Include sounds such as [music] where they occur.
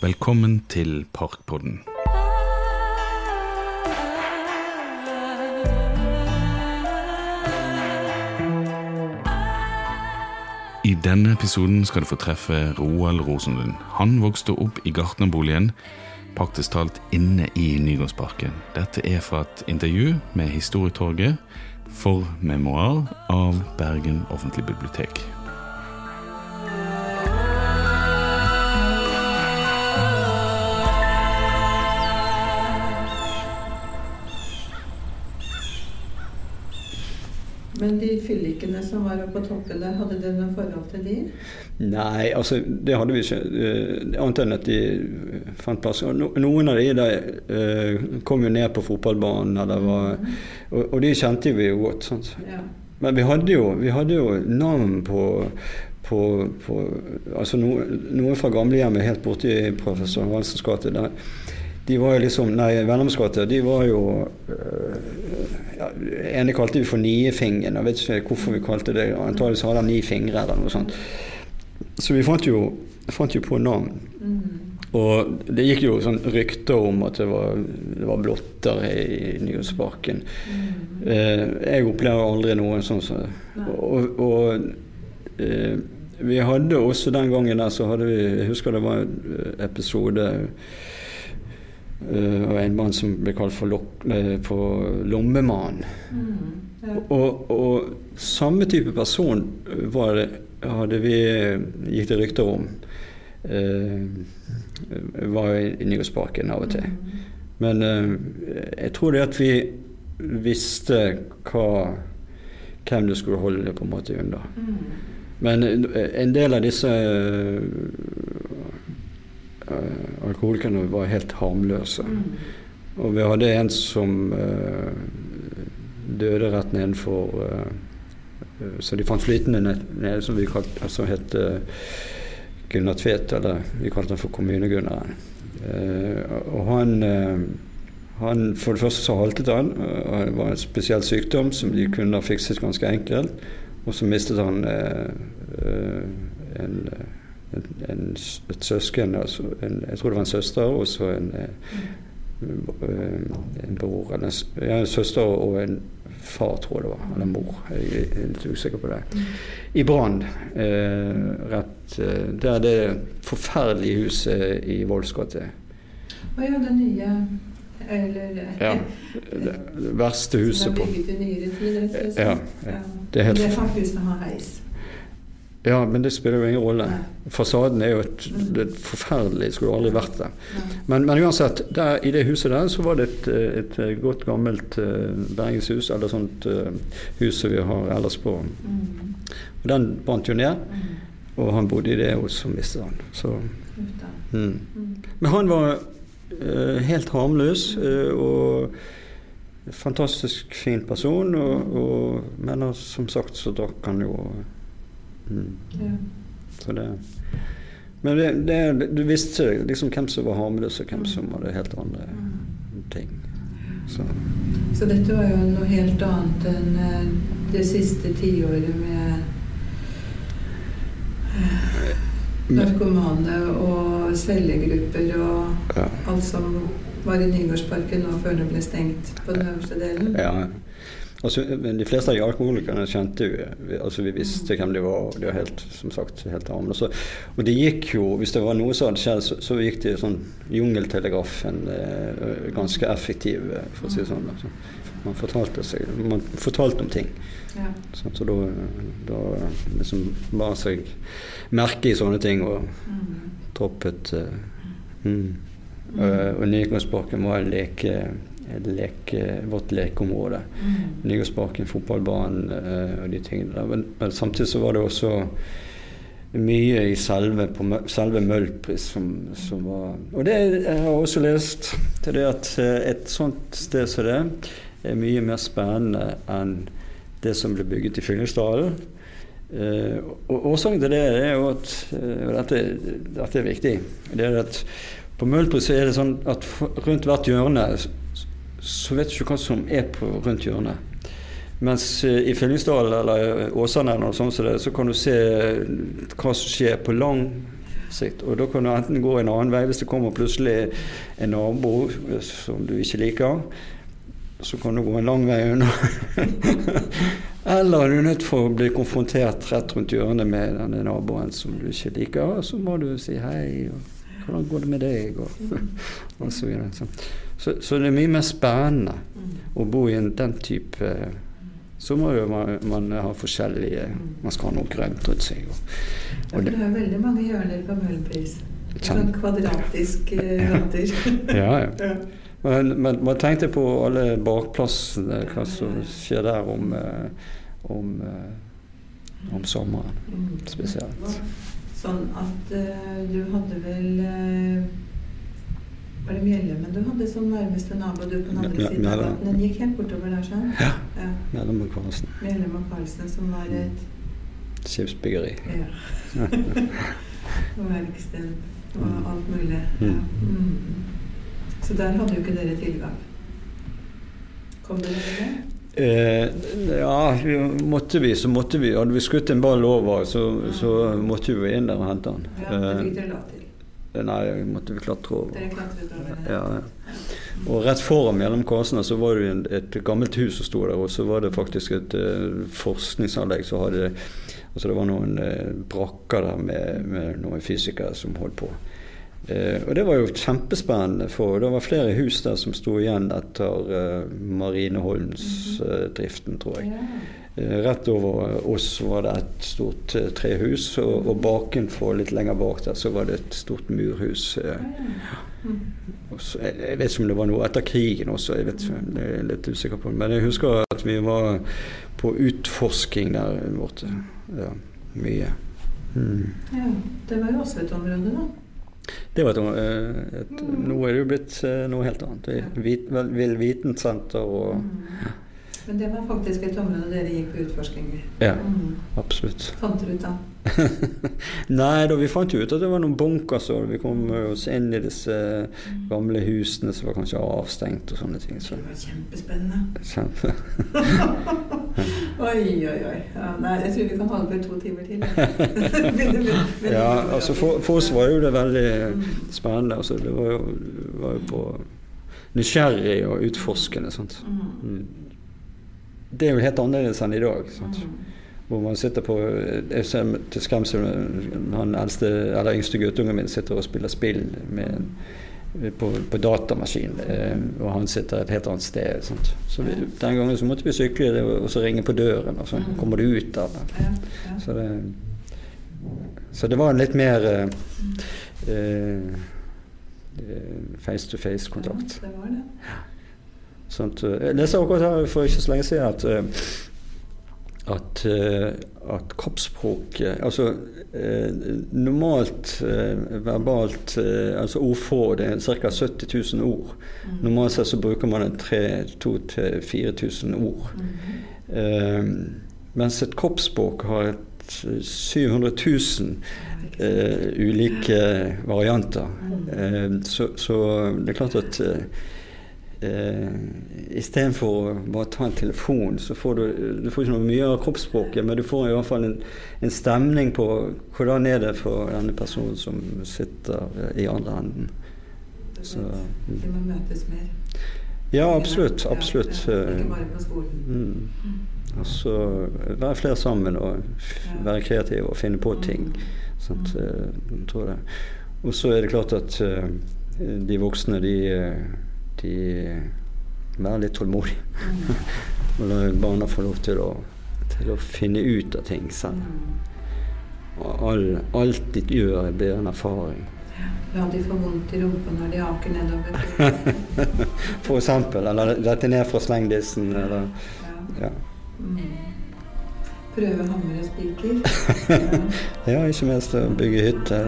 Velkommen til Parkpodden. I denne episoden skal du få treffe Roald Rosenlund. Han vokste opp i gartnerboligen, praktisk talt inne i Nygårdsparken. Dette er fra et intervju med Historietorget for memoar av Bergen offentlige bibliotek. Men de fyllikene som var oppe på toppen der, hadde dere noe forhold til de? Nei, altså det hadde vi ikke. Annet enn at de fant plass. Noen av de der, uh, kom jo ned på fotballbanen, var, og, og, de kjente vi jo godt. Sant? Ja. Men vi hadde jo, vi hadde jo navn på, på, på altså no, Noen fra gamlehjemmet helt borti professor Hansens gate. der de var jo liksom Nei, Vennamsgata, de var jo øh, ja, ene kalte vi for Niefingen. Jeg vet ikke hvorfor vi kalte det Antakeligvis hadde han ni fingre eller noe sånt. Så vi fant jo, fant jo på navn. Mm. Og det gikk jo sånn rykter om at det var, det var blotter i Nyhetsparken. Mm. Eh, jeg opplever aldri noen sånn. Så. Og, og eh, vi hadde også den gangen der så hadde vi Jeg husker det var en episode og en mann som ble kalt for, lok, uh, lommemannen. Mm, ja. og, og, samme type person det, hadde vi, gikk det rykter om. Uh, var i, Nyhetsparken av og til. Mm. Men jeg tror det at vi visste hva, hvem du skulle holde det på en måte unna. Mm. Men en del av disse alkoholikerne var helt harmløse. Mm. Og vi hadde en som uh, døde rett nedenfor uh, Så de fant flytende nede, som vi kalte, altså het Gunnar Tvedt, eller vi kalte han for Kommunegunneren. og han han, for det første så haltet han. og Det var en spesiell sykdom som de kunne ha fikset ganske enkelt. Og så mistet han eh, en en, et søsken, altså en, jeg tror det var en søster, og så en, eh, en bror. Eller en, søster og en far, tror jeg det var. Eller mor. Jeg er litt usikker på det. I Brann. Eh, rett eh, Der det forferdelige huset i Voldsgate. Å ja, det nye eller Ja. Det, verste huset på Det er bygget i nyere tid, rett og slett? Ja, ja. Det er helt Det er faktisk å ha heis. Ja, men det spiller jo ingen rolle. Fasaden er jo et, det er forferdelig, skulle aldri vært der. Men, men uansett, der, i det huset der så var det et, et godt gammelt uh, bergenshus, eller sånt uh, hus som vi har ellers på. Og Den brant jo ned, og han bodde i det, og så mistet han. Så, mm. Men han var uh, helt harmløs og fantastisk fin person, og, og, men som sagt så drakk han jo Mm. Ja. Så det, men det, det, du visste liksom hvem som var harmløs, og hvem som hadde helt andre mm. ting. Så. Så dette var jo noe helt annet enn eh, det siste tiåret med eh, narkomane og cellegrupper og ja. alt som var i Nygårdsparken nå før det ble stengt på den øverste delen. Ja. Altså, de fleste av de alkoholikerne kjente jo altså vi visste hvem de var. og de var helt, som sagt, helt harmløse. Og de gikk jo, hvis det var noe som hadde skjedd, så, så gikk de sånn jungeltelegrafen eh, ganske effektiv, eh, for å si det sånn. Altså. Man fortalte seg, man fortalte om ting. Ja. Så, så da, da liksom ba seg merke i sånne ting og mm. droppet eh, mm. mm. Uh, og Nygårdsparken var en leke leke, vårt lekeområde. Mm. Nygårdsparken, fotballbanen uh, og de tingene Men, men, samtidig så var det også mye i selve, på, selve Møllpris som, som, var Og det jeg har også lest til det at eh, et sånt sted som det er mye mer spennende enn det som ble bygget i Fyllingsdalen. Eh, og Årsaken til det er jo at og dette, dette, er viktig. det er at På Møllpris er det sånn at rundt hvert hjørne så vet du ikke hva som er på rundt hjørnet. Mens eh, i Fyllingsdalen eller Åsane eller noe sånt så, kan du se hva som skjer på lang sikt. Og da kan du enten gå en annen vei hvis det kommer plutselig en nabo som du ikke liker. Så kan du gå en lang vei unna. [laughs] Eller er du nødt for å bli konfrontert rett rundt hjørnet med denne naboen som du ikke liker. Og så må du si hei. og hvordan går det med deg? Og, [laughs] og så, videre. Så, så, så, det er mye mer spennende å bo i en, den type Så må jo man, man, ha forskjellige Man skal ha noe grønt rundt seg. Og, og det, er veldig mange hjørner på Møhlenpris. Sånn kvadratisk gater. [laughs] ja, ja. Men, men, man tenkte på alle bakplassene, hva som skjer der om, om, om sommeren spesielt. Sånn at du hadde vel Var det Mjellemen du hadde som nærmeste nabo, du på den andre siden av gaten? Den gikk helt bortover der, sånn? Ja. ja. Mjellem og Karlsen. Mellom og Karlsen, som var et Skipsbyggeri. Ja. [laughs] verksted og mm. alt mulig. Ja. Mm. mm. Så der hadde jo ikke dere tilgang. Kom dere til det? Eh, ja, måtte vi, så måtte vi. Hadde vi skutt en ball over, så, så måtte vi inn der og hente den. Ja, det fikk dere lov til? Nei, måtte vi klatre over. Dere klatret over det? Ja, ja. Og rett foran mellom kasene så var det et gammelt hus som sto der, og så var det faktisk et uh, forskningsanlegg som hadde Altså det var noen uh, brakker der med, med noen fysikere som holdt på. Uh, og det var jo kjempespennende, for det var flere hus der som sto igjen etter uh, Marineholmsdriften, eh, tror jeg. Eh, rett over oss var det et stort eh, trehus, og, og bakenfor, litt lenger bak der, så var det et stort murhus. Eh. Så, jeg, vet ikke om det var noe etter krigen også, jeg vet ikke, er litt usikker på. Men jeg husker at vi var på utforsking der borte. Ja, mye. Mm. Ja, det var jo også et område, da. Det var et, et, Nå er det jo blitt noe helt annet. Vit, Vill Vitensenter og. Men det var faktisk et område dere gikk på utforsking i? Ja, mm. absolutt. Fant dere ut da? [laughs] Nei, da vi fant jo ut at det var noen bunker. og vi kom oss inn i disse gamle husene som var kanskje avstengt og sånne ting. Så. Det var kjempespennende. [laughs] Kjempe. [laughs] oi, oi, oi. Ja, nei, jeg tror vi kan holde på to timer til. ja, altså for, for, oss var jo det veldig mm. spennende. Altså, det var jo, var jo på nysgjerrig og utforskende. Sant? Mm. Mm. Det er jo helt annerledes enn i dag. Sant? Mm. Hvor man sitter på Jeg ser til skremsel han eldste, eller yngste guttungen min sitter og spiller spill med, på, på datamaskin, eh, og han sitter et helt annet sted. Sant? Så vi, Den gangen så måtte vi sykle og så ringe på døren, og så mm. kommer du ut det. Så det, så det var en litt mer eh, eh face to face-kontakt. Ja, det var det. Sånn, jeg leste akkurat her for ikke så lenge siden at eh, at, eh, at kroppsspråket Altså eh, normalt eh, verbalt Altså ordforråd det er ca. 70 000 ord. Mm. Normalt sett så bruker man 2000-4000 ord. Mm. mens et kroppsspråk har et 700 000 uh, ulike varianter. Uh, så, så, det er klart at uh, eh, Istedenfor å bare ta en telefon, så får du, du får ikke noe mye av kroppsspråket, men du får i hvert fall en, en stemning på hvordan er det for denne personen som sitter i andre enden. Så, mm. De må møtes mer? Ja, absolutt. absolutt. Ikke bare på skolen. Mm. mm. Altså være flere sammen og være kreative og finne på ting. Sant? Jeg tror det. Og så er det klart at uh, de voksne, de de være litt tålmodige. Mm. [laughs] og la barna få lov til å, til å, finne ut av ting selv. Mm. Og all, alt de gjør, blir en erfaring. La de få vondt i rumpa når de aker nedover. [laughs] For eksempel. Eller dette ned fra slengdissen. Eller, ja. Mm. Prøve hammer og spiker. ja. [laughs] ja, ikke minst å bygge hytte.